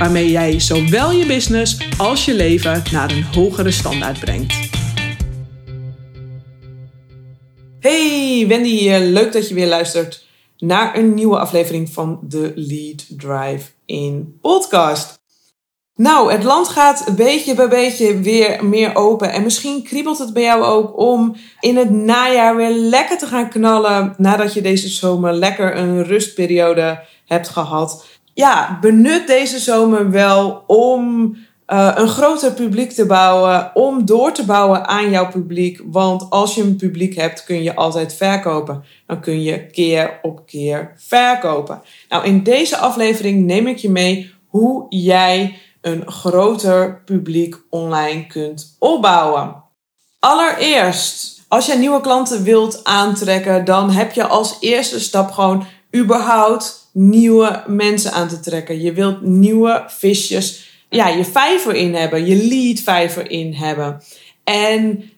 waarmee jij zowel je business als je leven naar een hogere standaard brengt. Hey, Wendy. Leuk dat je weer luistert naar een nieuwe aflevering van de Lead Drive in podcast. Nou, het land gaat beetje bij beetje weer meer open. En misschien kriebelt het bij jou ook om in het najaar weer lekker te gaan knallen. Nadat je deze zomer lekker een rustperiode hebt gehad ja, benut deze zomer wel om uh, een groter publiek te bouwen, om door te bouwen aan jouw publiek. Want als je een publiek hebt, kun je altijd verkopen. Dan kun je keer op keer verkopen. Nou, in deze aflevering neem ik je mee hoe jij een groter publiek online kunt opbouwen. Allereerst, als je nieuwe klanten wilt aantrekken, dan heb je als eerste stap gewoon überhaupt nieuwe mensen aan te trekken. Je wilt nieuwe visjes, ja, je vijver in hebben, je lead vijver in hebben. En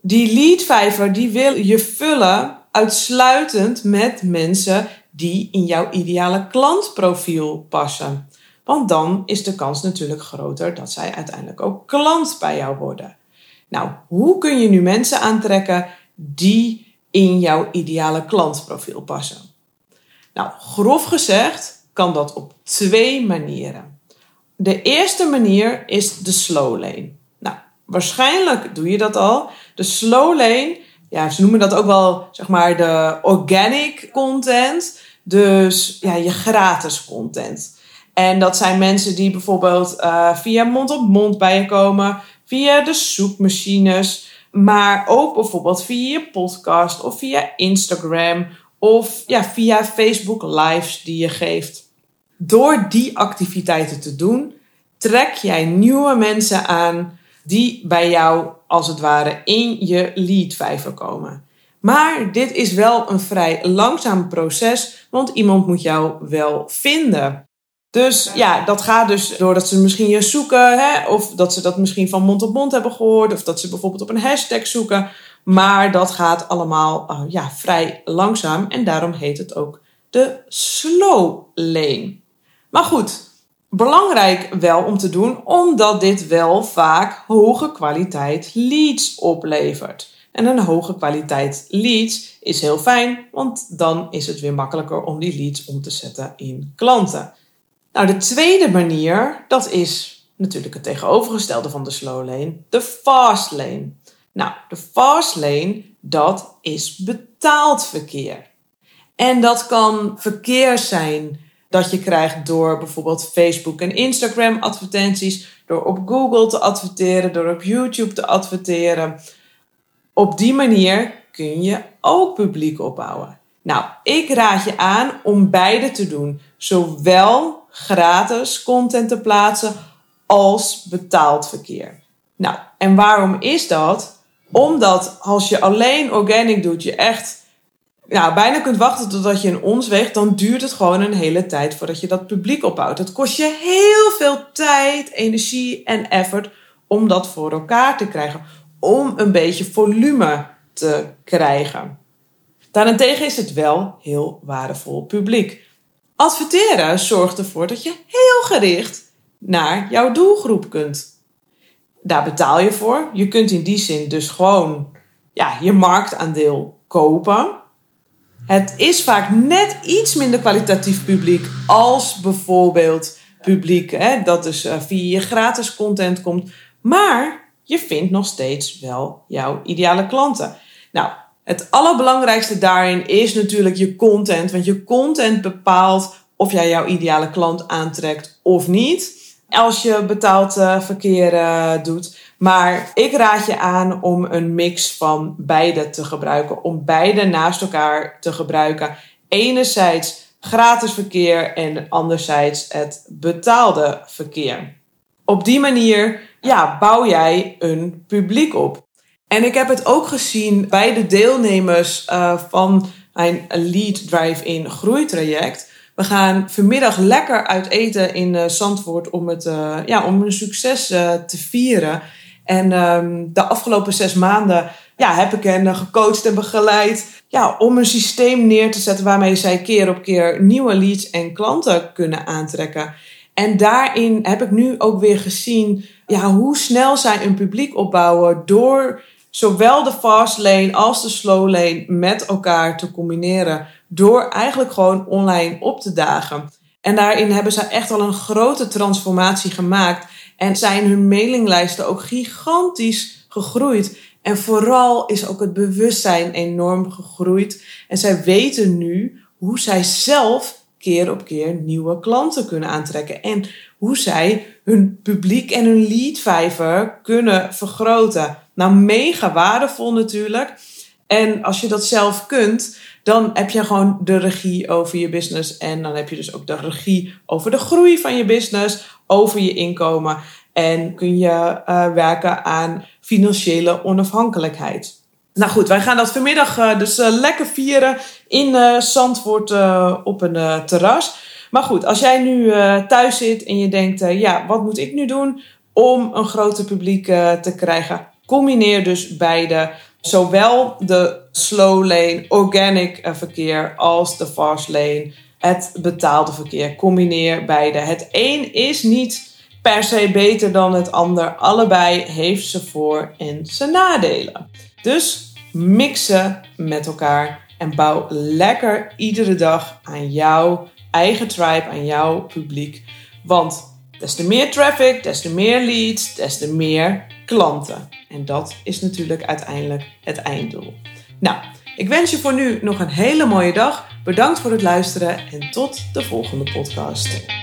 die lead vijver, die wil je vullen uitsluitend met mensen die in jouw ideale klantprofiel passen. Want dan is de kans natuurlijk groter dat zij uiteindelijk ook klant bij jou worden. Nou, hoe kun je nu mensen aantrekken die in jouw ideale klantprofiel passen? Nou, grof gezegd kan dat op twee manieren. De eerste manier is de slow lane. Nou, waarschijnlijk doe je dat al. De slow lane, ja, ze noemen dat ook wel zeg maar de organic content. Dus ja, je gratis content. En dat zijn mensen die bijvoorbeeld uh, via mond-op-mond bij je komen, via de zoekmachines, maar ook bijvoorbeeld via je podcast of via Instagram of ja, via Facebook Lives die je geeft. Door die activiteiten te doen, trek jij nieuwe mensen aan die bij jou als het ware in je leadvijver komen. Maar dit is wel een vrij langzaam proces, want iemand moet jou wel vinden. Dus ja, dat gaat dus doordat ze misschien je zoeken, hè, of dat ze dat misschien van mond op mond hebben gehoord, of dat ze bijvoorbeeld op een hashtag zoeken. Maar dat gaat allemaal uh, ja, vrij langzaam en daarom heet het ook de slow lane. Maar goed, belangrijk wel om te doen, omdat dit wel vaak hoge kwaliteit leads oplevert. En een hoge kwaliteit leads is heel fijn, want dan is het weer makkelijker om die leads om te zetten in klanten. Nou, de tweede manier, dat is natuurlijk het tegenovergestelde van de slow lane, de fast lane. Nou, de fast lane, dat is betaald verkeer. En dat kan verkeer zijn dat je krijgt door bijvoorbeeld Facebook en Instagram advertenties, door op Google te adverteren, door op YouTube te adverteren. Op die manier kun je ook publiek opbouwen. Nou, ik raad je aan om beide te doen. Zowel gratis content te plaatsen als betaald verkeer. Nou, en waarom is dat? Omdat als je alleen organic doet, je echt ja, bijna kunt wachten totdat je een ons weegt, dan duurt het gewoon een hele tijd voordat je dat publiek opbouwt. Het kost je heel veel tijd, energie en effort om dat voor elkaar te krijgen. Om een beetje volume te krijgen. Daarentegen is het wel heel waardevol publiek. Adverteren zorgt ervoor dat je heel gericht naar jouw doelgroep kunt daar betaal je voor. Je kunt in die zin dus gewoon ja, je marktaandeel kopen. Het is vaak net iets minder kwalitatief publiek als bijvoorbeeld publiek hè, dat dus uh, via je gratis content komt. Maar je vindt nog steeds wel jouw ideale klanten. Nou, het allerbelangrijkste daarin is natuurlijk je content. Want je content bepaalt of jij jouw ideale klant aantrekt of niet als je betaald uh, verkeer uh, doet. Maar ik raad je aan om een mix van beide te gebruiken. Om beide naast elkaar te gebruiken. Enerzijds gratis verkeer en anderzijds het betaalde verkeer. op die manier ja, bouw jij een publiek op. En ik heb het ook gezien bij de deelnemers uh, van mijn Lead Drive-in groeitraject. We gaan vanmiddag lekker uit eten in uh, Zandvoort om, het, uh, ja, om een succes te vieren. En um, de afgelopen zes maanden ja, heb ik hen gecoacht en begeleid ja, om een systeem neer te zetten waarmee zij keer op keer nieuwe leads en klanten kunnen aantrekken. En daarin heb ik nu ook weer gezien ja, hoe snel zij een publiek opbouwen door zowel de fast lane als de slow lane met elkaar te combineren. Door eigenlijk gewoon online op te dagen. En daarin hebben ze echt al een grote transformatie gemaakt. En zijn hun mailinglijsten ook gigantisch gegroeid. En vooral is ook het bewustzijn enorm gegroeid. En zij weten nu hoe zij zelf keer op keer nieuwe klanten kunnen aantrekken. En hoe zij hun publiek en hun leadvijver kunnen vergroten. Nou, mega waardevol natuurlijk. En als je dat zelf kunt, dan heb je gewoon de regie over je business. En dan heb je dus ook de regie over de groei van je business, over je inkomen. En kun je uh, werken aan financiële onafhankelijkheid. Nou goed, wij gaan dat vanmiddag uh, dus uh, lekker vieren in Zandvoort op een terras. Maar goed, als jij nu thuis zit en je denkt, ja, wat moet ik nu doen om een groter publiek te krijgen? Combineer dus beide, zowel de slow lane, organic verkeer, als de fast lane, het betaalde verkeer. Combineer beide. Het een is niet per se beter dan het ander. Allebei heeft ze voor- en zijn nadelen. Dus mixen met elkaar en bouw lekker iedere dag aan jouw eigen tribe, aan jouw publiek. Want des te meer traffic, des te meer leads, des te meer klanten. En dat is natuurlijk uiteindelijk het einddoel. Nou, ik wens je voor nu nog een hele mooie dag. Bedankt voor het luisteren en tot de volgende podcast.